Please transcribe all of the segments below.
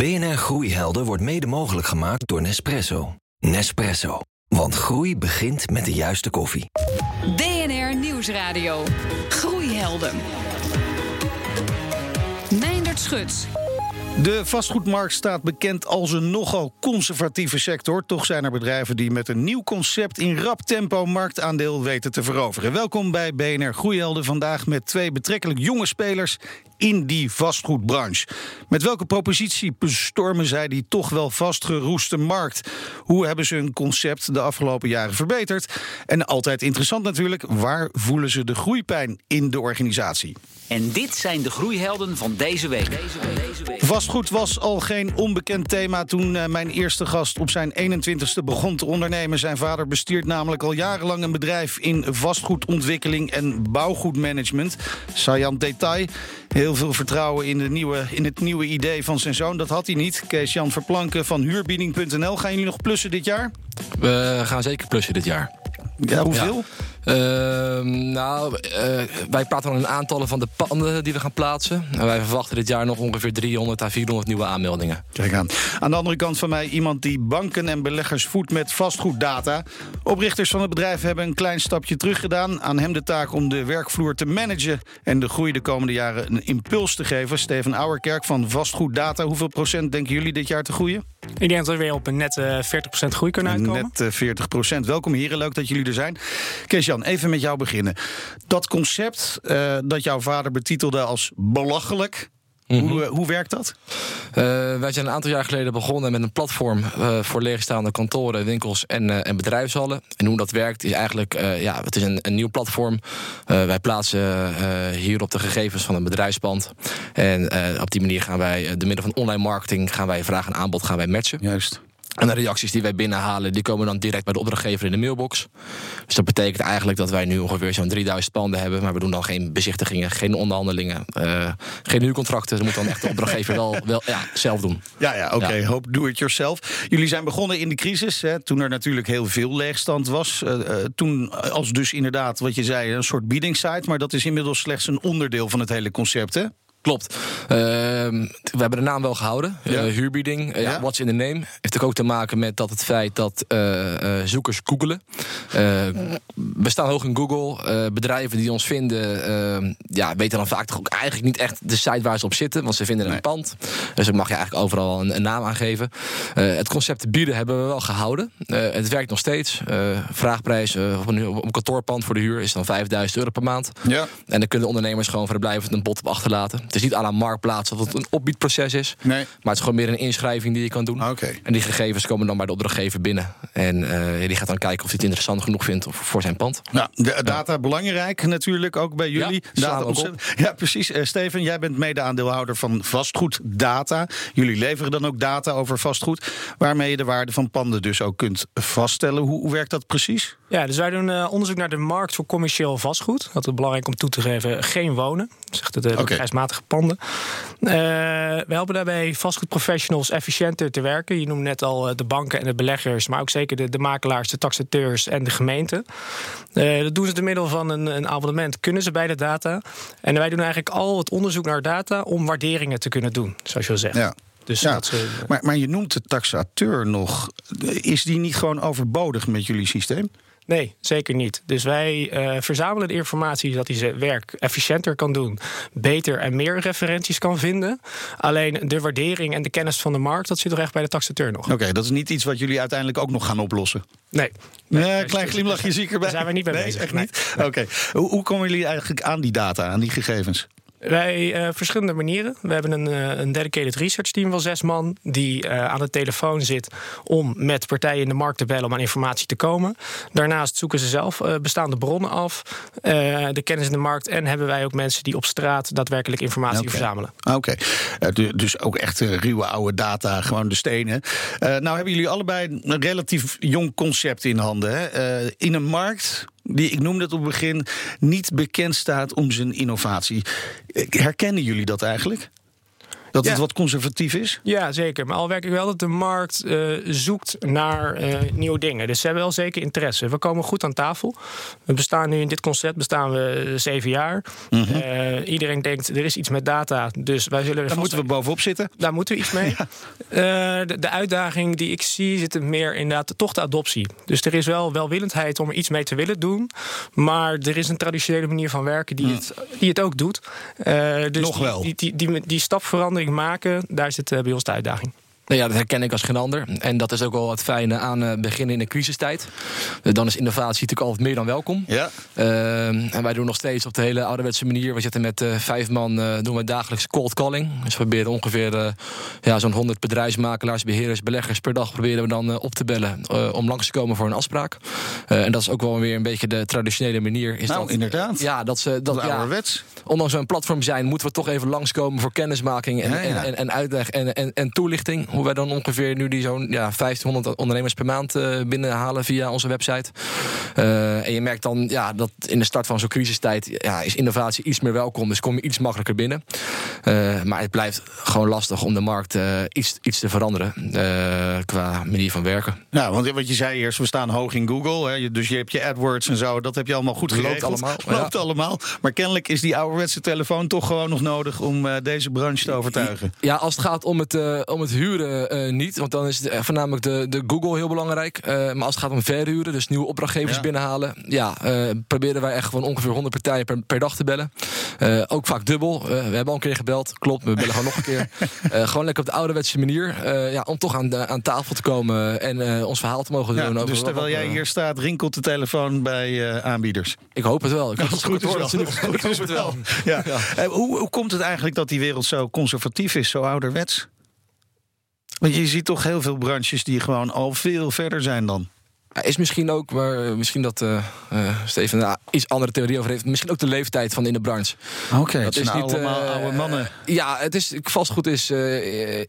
BNR Groeihelden wordt mede mogelijk gemaakt door Nespresso. Nespresso. Want groei begint met de juiste koffie. BNR Nieuwsradio. Groeihelden. Meindert Schut. De vastgoedmarkt staat bekend als een nogal conservatieve sector. Toch zijn er bedrijven die met een nieuw concept in rap tempo marktaandeel weten te veroveren. Welkom bij BNR Groeihelden. Vandaag met twee betrekkelijk jonge spelers in die vastgoedbranche. Met welke propositie bestormen zij die toch wel vastgeroeste markt? Hoe hebben ze hun concept de afgelopen jaren verbeterd? En altijd interessant natuurlijk, waar voelen ze de groeipijn in de organisatie? En dit zijn de groeihelden van deze week. Vastgoed was al geen onbekend thema toen eh, mijn eerste gast op zijn 21ste begon te ondernemen. Zijn vader bestuurt namelijk al jarenlang een bedrijf in vastgoedontwikkeling en bouwgoedmanagement. Sajant Detail. Heel veel vertrouwen in, de nieuwe, in het nieuwe idee van zijn zoon. Dat had hij niet. Kees-Jan Verplanken van huurbieding.nl. Gaan jullie nog plussen dit jaar? We gaan zeker plussen dit jaar. Ja, hoeveel? Ehm, nou, eh, wij praten al in aantallen van de panden die we gaan plaatsen. En wij verwachten dit jaar nog ongeveer 300 à 400 nieuwe aanmeldingen. Kijk aan. Aan de andere kant van mij iemand die banken en beleggers voedt met vastgoeddata. Oprichters van het bedrijf hebben een klein stapje terug gedaan. Aan hem de taak om de werkvloer te managen en de groei de komende jaren een impuls te geven. Steven Ouwerkerk van Vastgoeddata. Hoeveel procent denken jullie dit jaar te groeien? Ik denk dat we weer op een net uh, 40% groei kunnen uitkomen. Net uh, 40%. Welkom heren, leuk dat jullie er zijn. Kees-Jan, even met jou beginnen. Dat concept uh, dat jouw vader betitelde als belachelijk... Mm -hmm. hoe, hoe, werkt dat? Uh, wij zijn een aantal jaar geleden begonnen met een platform uh, voor leegstaande kantoren, winkels en, uh, en bedrijfshallen. En hoe dat werkt is eigenlijk, ja, het is een, een nieuw platform. wij plaatsen hierop de gegevens van een bedrijfspand. En op die manier gaan wij, door middel van online marketing, gaan wij vraag en aanbod gaan wij matchen. Juist. En de reacties die wij binnenhalen, die komen dan direct bij de opdrachtgever in de mailbox. Dus dat betekent eigenlijk dat wij nu ongeveer zo'n 3000 panden hebben. Maar we doen dan geen bezichtigingen, geen onderhandelingen, uh, geen huurcontracten. Dat moet dan echt de opdrachtgever wel, wel ja, zelf doen. Ja, ja oké. Okay. Ja. Hoop do it yourself. Jullie zijn begonnen in de crisis, hè, toen er natuurlijk heel veel leegstand was. Uh, uh, toen als dus inderdaad, wat je zei, een soort biedingssite. Maar dat is inmiddels slechts een onderdeel van het hele concept, hè? Klopt. Uh, we hebben de naam wel gehouden. Ja. Uh, huurbieding. Uh, ja. What's in the name. Heeft ook te maken met dat het feit dat zoekers googelen. we staan hoog in Google. bedrijven die ons vinden, ja, weten dan vaak toch ook eigenlijk niet echt de site waar ze op zitten. Want ze vinden nee. een pand. Dus dan mag je eigenlijk overal een, een naam aangeven. het concept bieden hebben we wel gehouden. het werkt nog steeds. vraagprijs op een, op een kantoorpand voor de huur is dan 5000 euro per maand. Ja. En dan kunnen ondernemers gewoon vrijblijvend een bod op achterlaten. Het is niet aan een marktplaats dat het een opbiedproces is. Nee. Maar het is gewoon meer een inschrijving die je kan doen. Okay. En die gegevens komen dan bij de opdrachtgever binnen. En uh, die gaat dan kijken of hij het interessant genoeg vindt voor zijn pand. Nou, de data ja. belangrijk natuurlijk ook bij jullie. Ja, data ook ja precies. Uh, Steven, jij bent mede-aandeelhouder van vastgoeddata. Jullie leveren dan ook data over vastgoed. Waarmee je de waarde van panden dus ook kunt vaststellen. Hoe, hoe werkt dat precies? Ja, dus wij doen uh, onderzoek naar de markt voor commercieel vastgoed. Dat is belangrijk om toe te geven. Geen wonen. Zegt het de okay. Panden. Uh, we helpen daarbij vastgoedprofessionals efficiënter te werken. Je noemde net al uh, de banken en de beleggers, maar ook zeker de, de makelaars, de taxateurs en de gemeente. Uh, dat doen ze door middel van een, een abonnement. Kunnen ze bij de data. En wij doen eigenlijk al het onderzoek naar data om waarderingen te kunnen doen, zoals je al zegt. Ja. Dus ja, dat ze, maar, maar je noemt de taxateur nog. Is die niet gewoon overbodig met jullie systeem? Nee, zeker niet. Dus wij uh, verzamelen de informatie zodat hij zijn werk efficiënter kan doen, beter en meer referenties kan vinden. Alleen de waardering en de kennis van de markt, dat zit toch echt bij de taxateur nog. Oké, okay, dat is niet iets wat jullie uiteindelijk ook nog gaan oplossen. Nee. nee, nee klein glimlachje zie ik erbij. Daar zijn we niet mee nee, bezig. Echt niet? Oké. Okay. Hoe, hoe komen jullie eigenlijk aan die data, aan die gegevens? Wij uh, verschillende manieren. We hebben een, uh, een dedicated research team van zes man die uh, aan de telefoon zit om met partijen in de markt te bellen om aan informatie te komen. Daarnaast zoeken ze zelf bestaande bronnen af, de kennis in de markt en hebben wij ook mensen die op straat daadwerkelijk informatie okay. verzamelen. Oké, okay. dus ook echt ruwe oude data, gewoon de stenen. nou hebben jullie allebei een relatief jong concept in handen. Hè? in een markt die, ik noemde het op het begin, niet bekend staat om zijn innovatie. Herkennen jullie dat eigenlijk? Dat het wat conservatief is? Ja, zeker. Maar al werk ik wel dat de markt uh, zoekt naar uh, nieuwe dingen. Dus ze hebben wel zeker interesse. We komen goed aan tafel. We bestaan nu in dit concept bestaan we zeven jaar. Mm -hmm. uh, iedereen denkt er is iets met data, dus wij zullen. Daar moeten we bovenop zitten. Daar moeten we iets mee. ja. de, de, uitdaging die ik zie zit er meer inderdaad toch de adoptie. Dus er is wel welwillendheid om er iets mee te willen doen, maar er is een traditionele manier van werken die, mm. het, die het ook doet. dus Nog wel. Die, die, die, die, die stapverandering maken, daar zit bij ons de uitdaging. Nou ja, dat herken ik als geen ander. En dat is ook wel het fijne aan uh, beginnen in een crisistijd. Uh, dan is innovatie natuurlijk altijd meer dan welkom. Ja. Uh, en wij doen nog steeds op de hele ouderwetse manier. We zitten met vijf man, doen we dagelijks cold calling. Dus we proberen ongeveer ja, zo'n 100 bedrijfsmakelaars, beheerders, beleggers per dag proberen we dan op te bellen om langs te komen voor een afspraak. en dat is ook wel weer een beetje de traditionele manier. Is nou, dat, inderdaad. Ja, dat ze dat, dat ja, ouderwets. Ondanks we een platform zijn, moeten we toch even langskomen voor kennismaking en, ja, ja. en, en, uitleg en, en, en toelichting hoe wij dan ongeveer nu die zo'n ja, 1500 ondernemers per maand uh, binnenhalen via onze website. Uh, en je merkt dan ja, dat in de start van zo'n crisistijd ja, is innovatie iets meer welkom. Dus kom je iets makkelijker binnen. Uh, maar het blijft gewoon lastig om de markt iets, iets te veranderen qua manier van werken. Ja, want wat je zei eerst, we staan hoog in Google. Hè, dus je hebt je AdWords en zo, dat heb je allemaal goed geregeld. Loopt allemaal. Loopt ja. allemaal. Maar kennelijk is die ouderwetse telefoon toch gewoon nog nodig om deze branche te overtuigen. Ja, als het gaat om het, om het huren niet. Want dan is het voornamelijk de, de Google heel belangrijk. Uh, maar als het gaat om verhuren, dus nieuwe opdrachtgevers ja. binnenhalen... ja, uh, proberen wij echt gewoon ongeveer 100 partijen per, per dag te bellen. Ook vaak dubbel. we hebben al een keer gebeld, klopt, we bellen gewoon nog een keer. gewoon lekker op de ouderwetse manier. ja, om toch aan, aan tafel te komen en ons verhaal te mogen ja, doen. Dus terwijl jij hier staat, rinkelt de telefoon bij aanbieders? Ik hoop het wel. Ik hoop het goed wel. Ik hoop het wel. Ja. Ja. Hoe, hoe komt het eigenlijk dat die wereld zo conservatief is, zo ouderwets? Want je ziet toch heel veel branches die gewoon al veel verder zijn dan. Is misschien ook, maar misschien dat uh, uh, Steven een iets andere theorie over heeft. Misschien ook de leeftijd van in de branche. Oké, okay, dat is niet allemaal uh, oude mannen. ja, het is vastgoed is,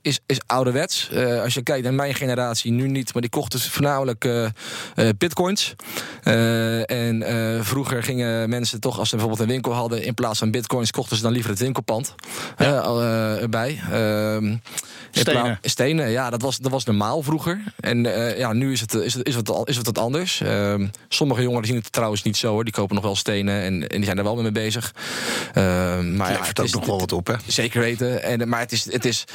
is, is ouderwets. als je kijkt naar mijn generatie, nu niet, maar die kochten voornamelijk bitcoins. en vroeger gingen mensen toch, als ze bijvoorbeeld een winkel hadden, in plaats van bitcoins, kochten ze dan liever het winkelpand ja. erbij. Ehm, Stenen. Stenen, ja, dat was, dat was normaal vroeger. En ja, nu is het, is het, is het al is het wat anders. Uh, sommige jongeren zien het trouwens niet zo hoor. Die kopen nog wel stenen en, en die zijn er wel mee bezig. Uh, maar ja, het ook nog wel wat op, hè? Zeker weten. En, maar het is, het is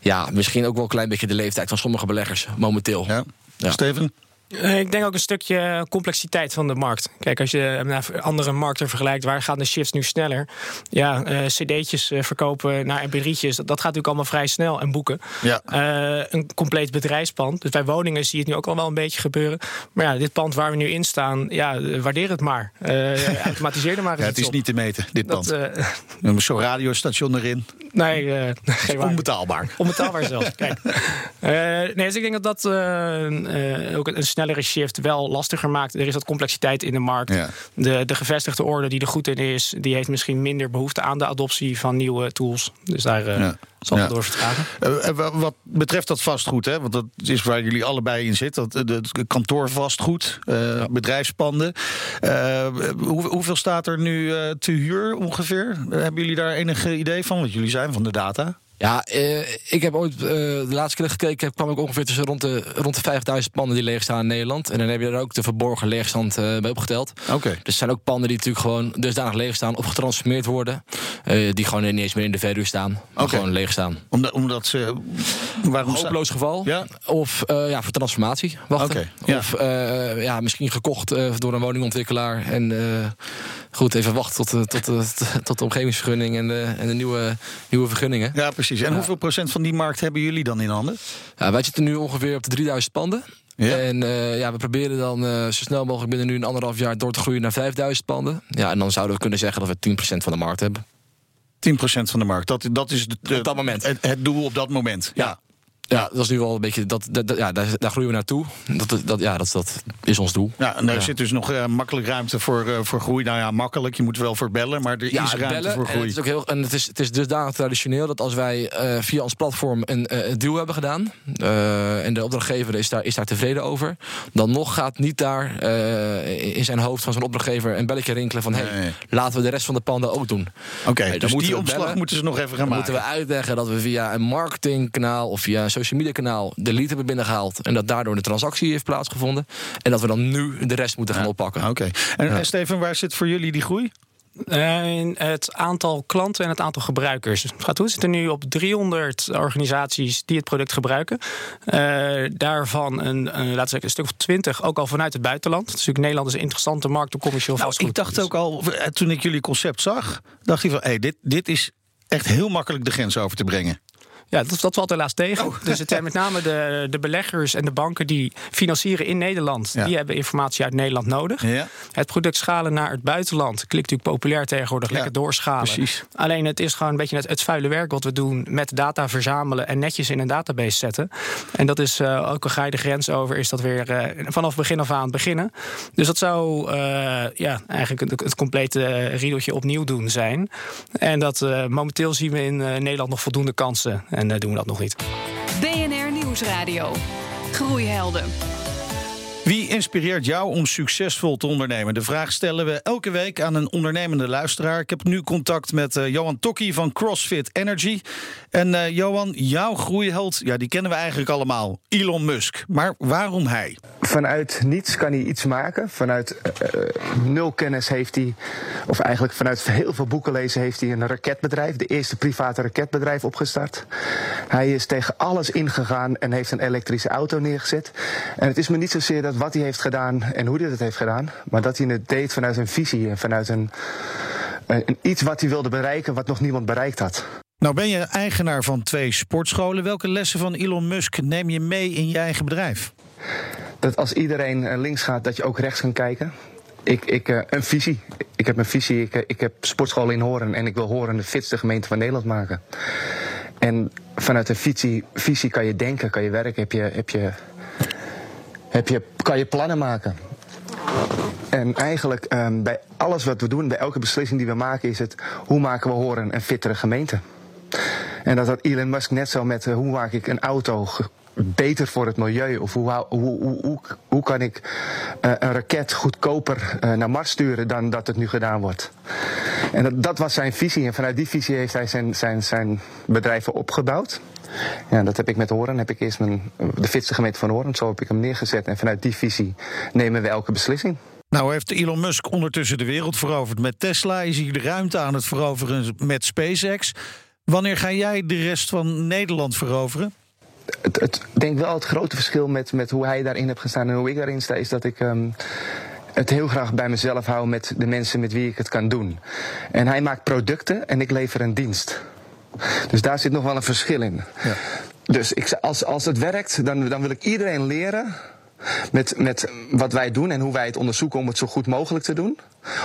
ja, misschien ook wel een klein beetje de leeftijd van sommige beleggers momenteel. Ja. ja. Steven? Ik denk ook een stukje complexiteit van de markt. Kijk, als je naar andere markten vergelijkt, waar gaan de shifts nu sneller? Ja, uh, cd'tjes verkopen naar mp3'tjes, dat, dat gaat natuurlijk allemaal vrij snel en boeken. Ja. Uh, een compleet bedrijfspand. Dus bij woningen zie je het nu ook al wel een beetje gebeuren. Maar ja, dit pand waar we nu in staan, ja, waardeer het maar. Uh, automatiseer er maar eens ja, Het is op. niet te meten, dit pand. Zo'n radiostation erin. Nee, geen onbetaalbaar. Onbetaalbaar zelfs. Kijk. nee, dus ik denk dat dat ook een snellere shift wel lastiger maakt. Er is wat complexiteit in de markt. Ja. De, de gevestigde orde die er goed in is, die heeft misschien minder behoefte aan de adoptie van nieuwe tools. Dus daar uh, ja. zal het ja. door vertragen. Uh, wat betreft dat vastgoed, hè, want dat is waar jullie allebei in zitten, dat, het kantoorvastgoed, uh, bedrijfspanden. Hoe, hoeveel staat er nu te huur ongeveer? hebben jullie daar enige idee van? Want jullie zijn van de data. Ja, uh, ik heb ooit uh, de laatste keer gekeken, kwam ik ongeveer tussen rond de, rond de 50.000 panden die leeg staan in Nederland. En dan heb je er ook de verborgen leegstand uh, bij opgeteld. Oké. Okay. Dus er zijn ook panden die natuurlijk gewoon dusdanig leeg staan of getransformeerd worden. die gewoon niet eens meer in de verhuur staan, maar okay. gewoon leeg staan. Omdat, omdat ze. Waarom Hopeloos geval. Ja? Of ja, voor transformatie wachten. Okay. Ja. Of ja, misschien gekocht door een woningontwikkelaar. En goed, even wachten tot, tot, tot, tot de omgevingsvergunning en de, en de nieuwe, nieuwe vergunningen. Ja, precies. En ja. hoeveel procent van die markt hebben jullie dan in handen? Ja, wij zitten nu ongeveer op de 3000 panden. Ja. En uh, ja, we proberen dan uh, zo snel mogelijk binnen nu een anderhalf jaar door te groeien naar 5000 panden. Ja, en dan zouden we kunnen zeggen dat we 10% van de markt hebben. 10% van de markt, dat, dat is de, op dat moment. Het, het, doel op dat moment. Ja. Ja, dat is nu wel een beetje. Dat, dat, ja, daar, daar, groeien we naartoe. Dat, dat, ja, dat, dat is ons doel. Ja, en daar zit dus nog uh, makkelijk ruimte voor, uh, voor groei. Nou ja, makkelijk. Je moet wel voor bellen, maar er ja, is ruimte bellen, voor groei. En het is ook heel. En het is, het is dusdanig traditioneel dat als wij uh, via ons platform een, een deal hebben gedaan. en de opdrachtgever is daar, is daar tevreden over. Dan nog gaat niet daar in zijn hoofd van zijn opdrachtgever een belletje rinkelen van. Nee. hey, laten we de rest van de panden ook doen. Oké, okay, dus die omslag bellen, moeten ze nog even gaan dan maken. moeten we uitleggen dat we via een marketingkanaal of via social media kanaal de lead hebben binnengehaald. En dat daardoor de transactie heeft plaatsgevonden. En dat we dan nu de rest moeten gaan oppakken. Oké. En, ja. Steven, waar zit voor jullie die groei? Uh, in het aantal klanten en het aantal gebruikers. Het gaat hoe? zitten nu op 300 organisaties die het product gebruiken. Uh, daarvan een, uh, laten we zeggen, een stuk of 20 ook al vanuit het buitenland. Dus natuurlijk Nederland is een interessante markt op commercieel nou, vastgoed. Ik dacht ook al, toen ik jullie concept zag, dacht ik van, hé, hey, dit, dit is echt heel makkelijk de grens over te brengen. Ja, dat, dat valt helaas tegen. Oh. Dus het zijn met name de, de beleggers en de banken die financieren in Nederland. Die hebben informatie uit Nederland nodig. Ja. Het product schalen naar het buitenland klinkt natuurlijk populair tegenwoordig. Lekker doorschalen. Precies. Alleen het is gewoon een beetje het, het vuile werk wat we doen met data verzamelen en netjes in een database zetten. En dat is uh, ook al ga je de grens over, is dat weer uh, vanaf begin af aan beginnen. Dus dat zou uh, ja, eigenlijk het, het complete riedeltje opnieuw doen zijn. En dat momenteel zien we in Nederland nog voldoende kansen. En uh, doen we dat nog niet. BNR Nieuwsradio. Groeihelden. Wie inspireert jou om succesvol te ondernemen? De vraag stellen we elke week aan een ondernemende luisteraar. Ik heb nu contact met uh, Johan Tokkie van CrossFit Energy. En uh, Johan, jouw groeiheld, ja, die kennen we eigenlijk allemaal. Elon Musk. Maar waarom hij? Vanuit niets kan hij iets maken. Vanuit uh, nul kennis heeft hij, of eigenlijk vanuit heel veel boeken lezen, heeft hij een raketbedrijf, de eerste private raketbedrijf opgestart. Hij is tegen alles ingegaan en heeft een elektrische auto neergezet. En het is me niet zozeer dat wat hij heeft gedaan en hoe hij het heeft gedaan. Maar dat hij het deed vanuit een visie en vanuit een, een, iets wat hij wilde bereiken wat nog niemand bereikt had. Nou ben je eigenaar van twee sportscholen. Welke lessen van Elon Musk neem je mee in je eigen bedrijf? Dat als iedereen links gaat, dat je ook rechts kan kijken. Ik, ik, uh, een visie. Ik heb een visie. Ik, ik heb sportscholen in Horen en ik wil Horen de fitste gemeente van Nederland maken. En vanuit een visie, visie kan je denken, kan je werken, heb je, heb je heb je, kan je plannen maken. En eigenlijk um, bij alles wat we doen, bij elke beslissing die we maken, is het hoe maken we Horen een fittere gemeente. En dat had Elon Musk net zo met uh, hoe maak ik een auto beter voor het milieu? Of hoe, hoe, hoe, hoe kan ik uh, een raket goedkoper uh, naar Mars sturen dan dat het nu gedaan wordt? En dat, dat, was zijn visie. En vanuit die visie heeft hij zijn, zijn, zijn bedrijven opgebouwd. Ja, dat heb ik met Horen. Heb ik eerst de fitste gemeente van Horen. Zo heb ik hem neergezet. En vanuit die visie nemen we elke beslissing. Nou heeft Elon Musk ondertussen de wereld veroverd met Tesla. Is hier de ruimte aan het veroveren met SpaceX. Wanneer ga jij de rest van Nederland veroveren? Het, het denk wel het grote verschil met, met hoe hij daarin heeft gestaan en hoe ik daarin sta, is dat ik. Um, het heel graag bij mezelf hou met de mensen met wie ik het kan doen. En hij maakt producten en ik lever een dienst. Dus daar zit nog wel een verschil in. Ja. Dus ik, als, als het werkt, dan, dan wil ik iedereen leren met, met wat wij doen en hoe wij het onderzoeken om het zo goed mogelijk te doen.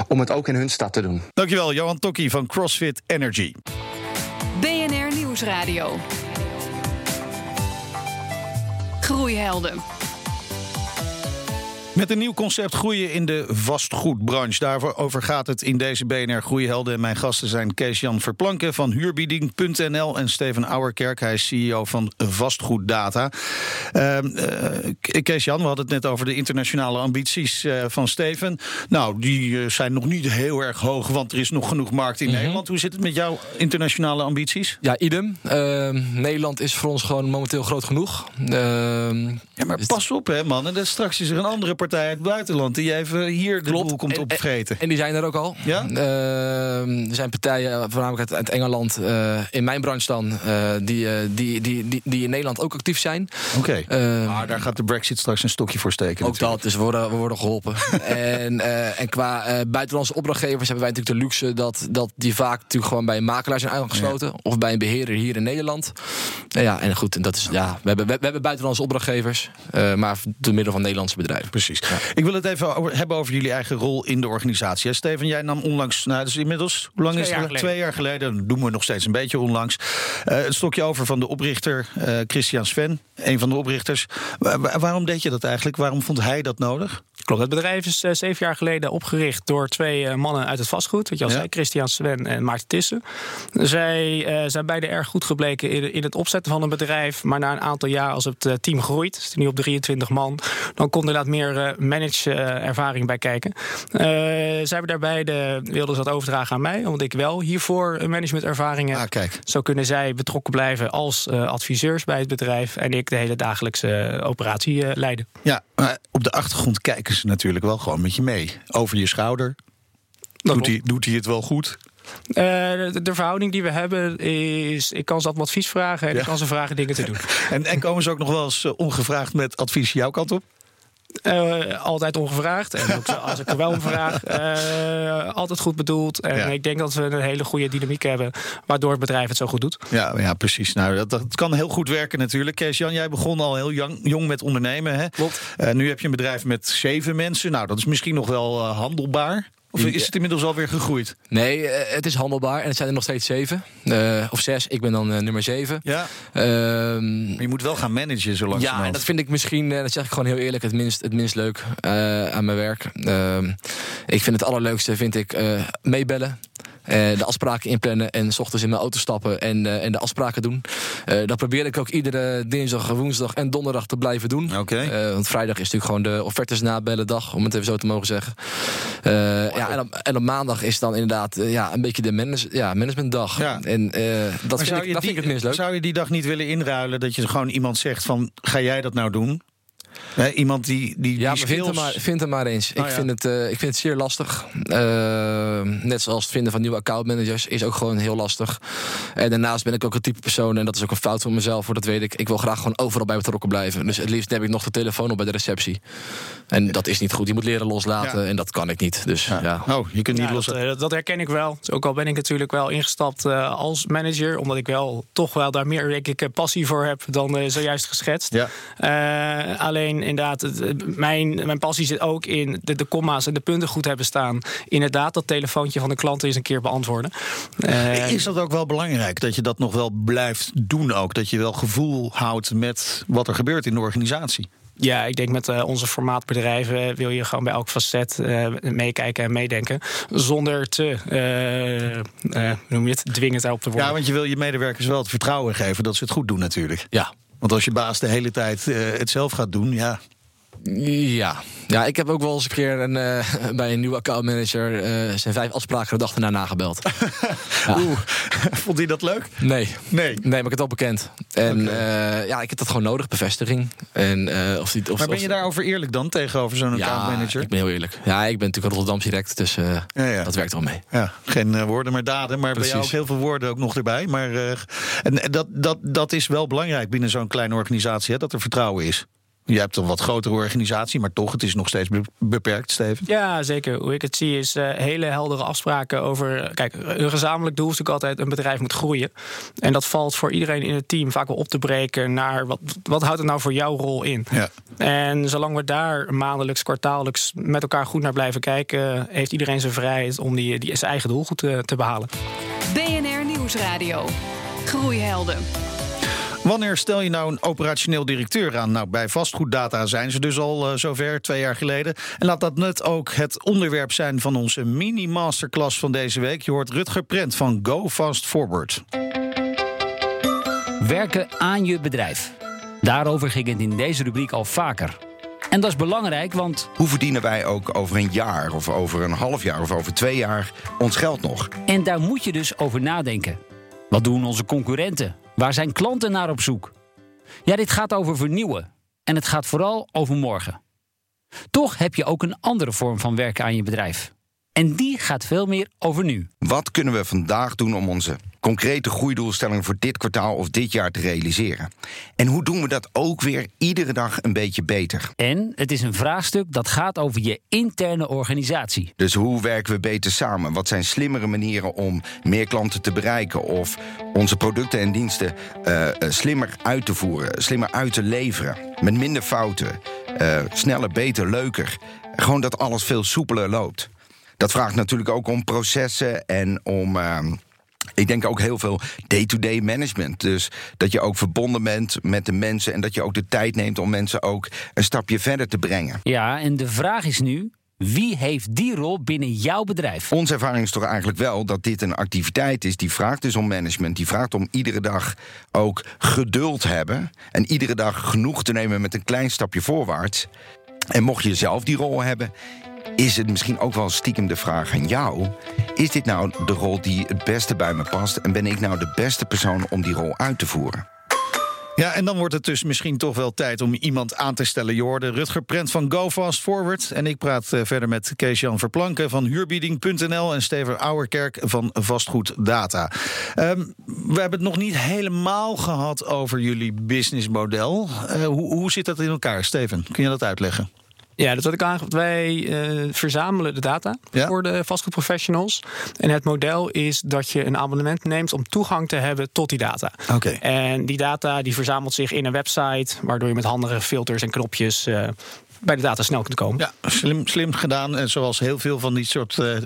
Om het ook in hun stad te doen. Dankjewel, Johan Tokkie van CrossFit Energy. BNR Nieuwsradio. Groeihelden. Met een nieuw concept groeien in de vastgoedbranche. Daarover gaat het in deze BNR Groeihelden. En mijn gasten zijn Kees-Jan Verplanken van huurbieding.nl... en Steven Ouwerkerk, hij is CEO van Vastgoeddata. Uh, uh, Kees-Jan, we hadden het net over de internationale ambities uh, van Steven. Nou, die uh, zijn nog niet heel erg hoog, want er is nog genoeg markt in mm -hmm. Nederland. Hoe zit het met jouw internationale ambities? Ja, idem. Ehm, Nederland is voor ons gewoon momenteel groot genoeg. Ehm, ja, maar pas op hè man, en straks is er een andere partij uit het buitenland die even hier de Klopt. boel komt opvreten. En, en die zijn er ook al. Ja? Uh, er zijn partijen, voornamelijk uit, Engeland, uh, in mijn branche dan, uh, die, die, die, die, die in Nederland ook actief zijn. Oké, okay. maar daar gaat de brexit straks een stokje voor steken. Ook natuurlijk. dat, dus we worden, we worden geholpen. en, en qua buitenlandse opdrachtgevers hebben wij natuurlijk de luxe dat, dat die vaak natuurlijk gewoon bij een makelaar zijn aangesloten. Ja. Of bij een beheerder hier in Nederland. ja, en goed, dat is, ja, we, hebben, we, we hebben buitenlandse opdrachtgevers, maar door middel van Nederlandse bedrijven. Precies. Precies. Ik wil het even over, hebben over jullie eigen rol in de organisatie. Steven, jij nam onlangs, nou, dus inmiddels, hoe lang Twee is jaar het? geleden. Twee jaar geleden, dat doen we nog steeds een beetje onlangs. Eh een stokje over van de oprichter eh, Christian Sven, een van de oprichters. Wa- wa- waarom deed je dat eigenlijk? Waarom vond hij dat nodig? Klopt, het bedrijf is eh, zeven jaar geleden opgericht door twee eh, mannen uit het vastgoed. Wat je al Ja. zei, Christian Sven en Maarten Tissen. Zij eh, zijn beide erg goed gebleken in, in het opzetten van een bedrijf. Maar na een aantal jaar, als het team groeit, het is nu op 23 man, dan komt inderdaad meer manage-ervaring bij kijken. Zij hebben daarbij de, wilden ze dat overdragen aan mij, omdat ik wel hiervoor een managementervaring heb. Ah, kijk. Zo kunnen zij betrokken blijven als adviseurs bij het bedrijf en ik de hele dagelijkse operatie leiden. Ja, maar op de achtergrond kijken natuurlijk wel gewoon met je mee. Over je schouder. Dat Doet hij, doet hij het wel goed? Eh, de, de verhouding die we hebben is... ik kan ze altijd advies vragen en Ja. ik kan ze vragen dingen te doen. En, en komen ze ook nog wel eens eh, ongevraagd met advies jouw kant op? Eh, altijd ongevraagd. En ook als ik er wel om vraag, eh, altijd goed bedoeld. En Ja. ik denk dat we een hele goede dynamiek hebben... waardoor het bedrijf het zo goed doet. Ja, ja precies. Nou, dat, dat kan heel goed werken natuurlijk. Kees-Jan, jij begon al heel jong, jong met ondernemen. Hè? Klopt. Eh, nu heb je een bedrijf met zeven mensen. Nou, dat is misschien nog wel handelbaar. Of is het inmiddels alweer gegroeid? Nee, eh, het is handelbaar en het zijn er nog steeds zeven. Eh, of zes, ik ben dan eh, nummer zeven. Ja. Ehm, Maar je moet wel gaan managen zo langzamerhand. ja, en dat vind ik misschien, dat zeg ik gewoon heel eerlijk, het minst, het minst leuk aan mijn werk. Ehm, ik vind het allerleukste, vind ik, meebellen. Eh, de afspraken inplannen en s ochtends in mijn auto stappen en, eh, en de afspraken doen. Eh, dat probeer ik ook iedere dinsdag, woensdag en donderdag te blijven doen. Want vrijdag is natuurlijk gewoon de offertes nabellen dag, om het even zo te mogen zeggen. Ja, en, op, en op maandag is dan inderdaad ja, een beetje de manage, ja, managementdag. Ja. En dat, vind ik, dat die- vind ik het minst leuk. Zou je die dag niet willen inruilen dat je gewoon iemand zegt van... ga jij dat nou doen? Iemand die, die, Ja, die vind er skills- maar, vind er maar eens. Nou ik, ja. vind het, eh, ik vind het zeer lastig. Eh, net zoals het vinden van nieuwe accountmanagers is ook gewoon heel lastig. En daarnaast ben ik ook een type persoon, en dat is ook een fout van mezelf, hoor, dat weet ik. Ik wil graag gewoon overal bij betrokken blijven. Dus het liefst heb ik nog de telefoon op bij de receptie. En dat is niet goed. Je moet leren loslaten Ja. en dat kan ik niet. Dus ja. Oh, je kunt niet Ja, los... dat, eh, dat, herken ik wel. Dus ook al ben ik natuurlijk wel ingestapt eh, als manager, omdat ik wel toch wel daar meer denk ik, passie voor heb dan eh, zojuist geschetst. Ja. Eh, alleen inderdaad, het, eh, mijn, mijn passie zit ook in de, de comma's en de punten goed hebben staan. Inderdaad, dat telefoontje van de klant eens een keer beantwoorden. Eh, Is dat ook wel belangrijk dat je dat nog wel blijft doen ook? Dat je wel gevoel houdt met wat er gebeurt in de organisatie? Ja, ik denk met eh, onze formaatbedrijven wil je gewoon bij elk facet eh, meekijken en meedenken. Zonder te, eh, eh, hoe noem je het, dwingend op te worden. Ja, want je wil je medewerkers wel het vertrouwen geven dat ze het goed doen natuurlijk. Ja. Want als je baas de hele tijd eh, het zelf gaat doen, ja. Ja. ja, ik heb ook wel eens een keer een, eh, bij een nieuwe accountmanager eh zijn vijf afspraken de dag erna nagebeld. Ja. Oeh, vond hij dat leuk? Nee. Nee. Nee, maar ik heb het al bekend. En eh, ja, ik heb dat gewoon nodig, bevestiging. En, of die, of, Maar ben je daarover eerlijk dan tegenover zo'n ja, accountmanager? ik ben heel eerlijk. Ja, ik ben natuurlijk Rotterdam direct, dus Ja, dat werkt wel mee. Ja, geen woorden, maar daden. Maar bij jou ook Precies. heel veel woorden ook nog erbij. Maar en dat, dat, dat is wel belangrijk binnen zo'n kleine organisatie, hè, dat er vertrouwen is. Je hebt een wat grotere organisatie, maar toch, het is nog steeds be- beperkt, Steven. Ja, zeker. Hoe ik het zie is eh, hele heldere afspraken over... Kijk, een gezamenlijk doel is natuurlijk altijd... een bedrijf moet groeien. En dat valt voor iedereen in het team vaak wel op te breken... naar wat, wat houdt het nou voor jouw rol in? Ja. En zolang we daar maandelijks, kwartaallijks... met elkaar goed naar blijven kijken... heeft iedereen zijn vrijheid om die, die zijn eigen doel goed te, te behalen. BNR Nieuwsradio. Groeihelden. Wanneer stel je nou een operationeel directeur aan? Nou, bij vastgoeddata zijn ze dus al eh, zover, twee jaar geleden. En laat dat net ook het onderwerp zijn van onze mini-masterclass van deze week. Je hoort Rutger Prent van Go Fast Forward. Werken aan je bedrijf. Daarover ging het in deze rubriek al vaker. En dat is belangrijk, want Hoe verdienen wij ook over een jaar of over een half jaar of over twee jaar ons geld nog? en daar moet je dus over nadenken. Wat doen onze concurrenten? Waar zijn klanten naar op zoek? Ja, dit gaat over vernieuwen. En het gaat vooral over morgen. Toch heb je ook een andere vorm van werken aan je bedrijf. En die gaat veel meer over nu. Wat kunnen we vandaag doen om onze concrete groeidoelstellingen voor dit kwartaal of dit jaar te realiseren? En hoe doen we dat ook weer iedere dag een beetje beter? En het is een vraagstuk dat gaat over je interne organisatie. Dus hoe werken we beter samen? Wat zijn slimmere manieren om meer klanten te bereiken of onze producten en diensten eh, eh, slimmer uit te voeren, slimmer uit te leveren, met minder fouten, sneller, beter, leuker. Gewoon dat alles veel soepeler loopt. Dat vraagt natuurlijk ook om processen en om. Ehm, ik denk ook heel veel day-to-day management. Dus dat je ook verbonden bent met de mensen en dat je ook de tijd neemt om mensen ook een stapje verder te brengen. Ja, en de vraag is nu: wie heeft die rol binnen jouw bedrijf? Onze ervaring is toch eigenlijk wel dat dit een activiteit is die vraagt dus om management. Die vraagt om iedere dag ook geduld hebben. En iedere dag genoeg te nemen met een klein stapje voorwaarts. En mocht je zelf die rol hebben, is het misschien ook wel stiekem de vraag aan jou: is dit nou de rol die het beste bij me past? En ben ik nou de beste persoon om die rol uit te voeren? Ja, en dan wordt het dus misschien toch wel tijd om iemand aan te stellen. Je hoorde Rutger Prent van Go Fast Forward. En ik praat eh, verder met Kees-Jan Verplanken van huurbieding.nl... en Steven Ouwerkerk van Vastgoed Data. Ehm, we hebben het nog niet helemaal gehad over jullie businessmodel. Uh, hoe, hoe zit dat in elkaar, Steven? Kun je dat uitleggen? Ja, dat wat ik aangeef. Wij uh, verzamelen de data voor de vastgoedprofessionals. En het model is dat je een abonnement neemt om toegang te hebben tot die data. Oké. En die data die verzamelt zich in een website, waardoor je met handige filters en knopjes uh, bij de data snel kunt komen. Ja, slim, slim gedaan. En zoals heel veel van die soort uh,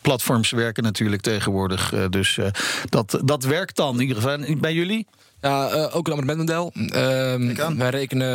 platforms werken natuurlijk tegenwoordig. Uh, dus uh, dat, dat werkt dan in ieder geval. Bij jullie? Ja, uh, ook een abonnementmodel. Uh, wij rekenen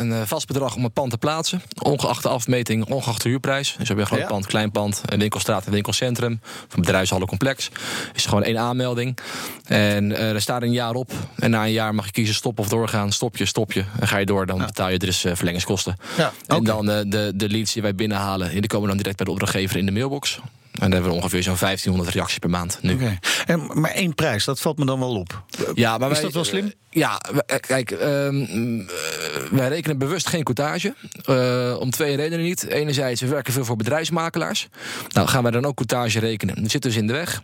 een vast bedrag om een pand te plaatsen. Ongeacht de afmeting, ongeacht de huurprijs. Dus heb je een groot ja. pand, klein pand, een winkelstraat, een winkelcentrum. Of een bedrijfshallencomplex. Is gewoon één aanmelding. En uh, er staat een jaar op. En na een jaar mag je kiezen stop of doorgaan. Stop je, stop je. En ga je door, dan ja. betaal je er is verlengingskosten. Ja, okay. En dan de, de leads die wij binnenhalen. Die komen dan direct bij de opdrachtgever in de mailbox. En dan hebben we ongeveer zo'n 1500 reacties per maand nu. Okay. En, maar één prijs, dat valt me dan wel op. Ja, maar is wij, dat wel slim? Ja, kijk, um, wij rekenen bewust geen coutage. Uh, om twee redenen niet. Enerzijds, we werken veel voor bedrijfsmakelaars. Nou, gaan wij dan ook coutage rekenen. Dat zit dus in de weg.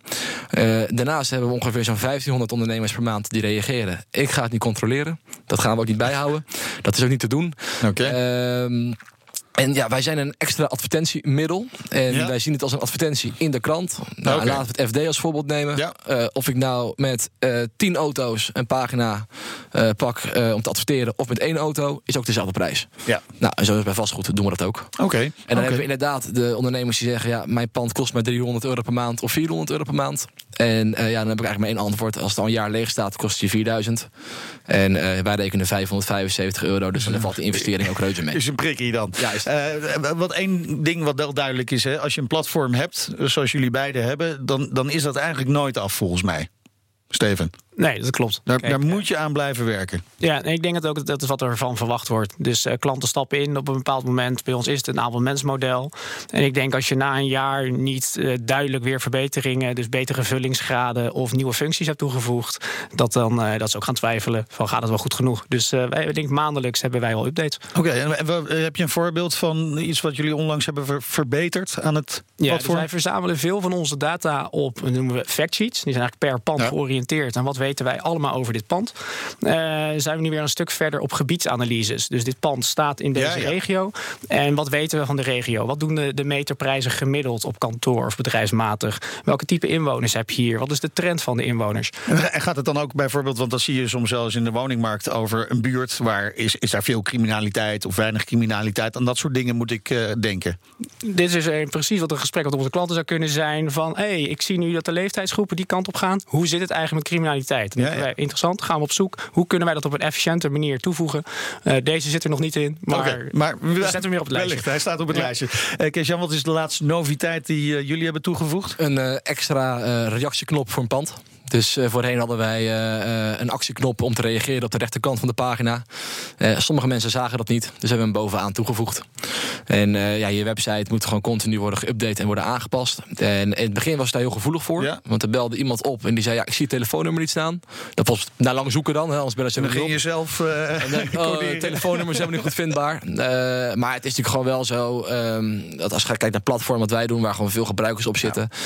Uh, daarnaast hebben we ongeveer zo'n 1500 ondernemers per maand die reageren. Ik ga het niet controleren. Dat gaan we ook niet bijhouden. Dat is ook niet te doen. Oké. Okay. En ja, wij zijn een extra advertentiemiddel. En ja. wij zien het als een advertentie in de krant. Nou, okay. Laten we het FD als voorbeeld nemen. Ja. Uh, of ik nou met uh, tien auto's een pagina uh, pak om te adverteren... of met één auto, is ook dezelfde prijs. Ja. Nou, en zo is bij vastgoed doen we dat ook. Oké. Okay. En dan hebben we inderdaad de ondernemers die zeggen... ja, mijn pand kost mij 300 euro per maand of 400 euro per maand. En ja, dan heb ik eigenlijk maar één antwoord. Als het al een jaar leeg staat, kost het je 4000. En wij rekenen 575 euro. Dus dan valt de investering ook reuze mee. Is een prikkie dan. Ja, wat één ding wat wel duidelijk is, hè, als je een platform hebt, zoals jullie beiden hebben, dan, dan is dat eigenlijk nooit af volgens mij. Steven. Nee, dat klopt. Daar, Kijk, daar moet je aan blijven werken. Ja, en ik denk dat ook dat is wat er van verwacht wordt. Dus uh, klanten stappen in op een bepaald moment. Bij ons is het een abonnementsmodel. En ik denk als je na een jaar niet uh, duidelijk weer verbeteringen, dus betere vullingsgraden of nieuwe functies hebt toegevoegd, dat dan uh, dat ze ook gaan twijfelen van gaat het wel goed genoeg. Dus wij ik denk maandelijks hebben wij al updates. Oké, okay, en heb je een voorbeeld van iets wat jullie onlangs hebben ver verbeterd aan het ja, platform? Dus wij verzamelen veel van onze data op, noemen we factsheets. Die zijn eigenlijk per pand ja. georiënteerd. En wat weten wij allemaal over dit pand. Uh, zijn we nu weer een stuk verder op gebiedsanalyses. Dus dit pand staat in deze Ja, ja. regio. En wat weten we van de regio? Wat doen de, de meterprijzen gemiddeld op kantoor of bedrijfsmatig? Welke type inwoners heb je hier? Wat is de trend van de inwoners? En gaat het dan ook bijvoorbeeld, want dan zie je soms zelfs in de woningmarkt over een buurt waar is, is daar veel criminaliteit of weinig criminaliteit? Aan dat soort dingen moet ik uh, denken. Dit is uh, precies wat een gesprek wat onze klanten zou kunnen zijn: van hé, hey, ik zie nu dat de leeftijdsgroepen die kant op gaan. Hoe zit het eigenlijk met criminaliteit? Ja, ja. Interessant, gaan we op zoek. Hoe kunnen wij dat op een efficiënte manier toevoegen? Uh, deze zit er nog niet in, maar, okay, maar we zetten hem weer op het lijstje. Wellicht, hij staat op het Ja. lijstje. Uh, Kees-Jan, wat is de laatste noviteit die uh, jullie hebben toegevoegd? Een uh, extra uh, reactieknop voor een pand. Dus uh, voorheen hadden wij uh, een actieknop om te reageren op de rechterkant van de pagina. Uh, sommige mensen zagen dat niet, dus hebben we hem bovenaan toegevoegd. En ja, je website moet gewoon continu worden geüpdate en worden aangepast. En in het begin was het daar heel gevoelig voor. Ja. Want er belde iemand op en die zei: Ja, ik zie het telefoonnummer niet staan. Dat was na lang zoeken dan, hè, anders bellen ze Dan hem ging niet je zelf. Uh, dan, oh, telefoonnummers zijn niet goed vindbaar. maar het is natuurlijk gewoon wel zo um, dat als je kijkt naar het platform wat wij doen, waar gewoon veel gebruikers op zitten. Ja,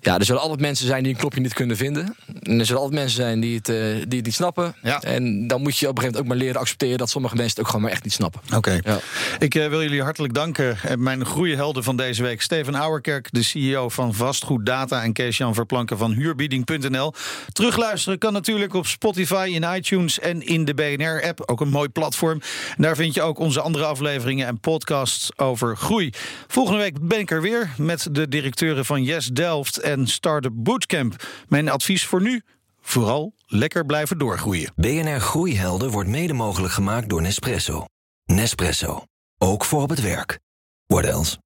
ja er zullen altijd mensen zijn die een knopje niet kunnen vinden. En er zullen altijd mensen zijn die het, uh, die het niet snappen. Ja. En dan moet je op een gegeven moment ook maar leren accepteren dat sommige mensen het ook gewoon maar echt niet snappen. Oké. Okay. Ja. Ik uh, wil jullie hartelijk danken danken. Mijn groeihelden van deze week. Steven Ouwerkerk, de CEO van Vastgoed Data... en Kees-Jan Verplanken van huurbieding.nl. Terugluisteren kan natuurlijk op Spotify, in iTunes en in de BNR-app. Ook een mooi platform. daar vind je ook onze andere afleveringen en podcasts over groei. Volgende week ben ik er weer met de directeuren van Yes Delft en Startup Bootcamp. Mijn advies nu... Vooral lekker blijven doorgroeien. BNR Groeihelden wordt mede mogelijk gemaakt door Nespresso. Nespresso. Ook voor op het werk. What else?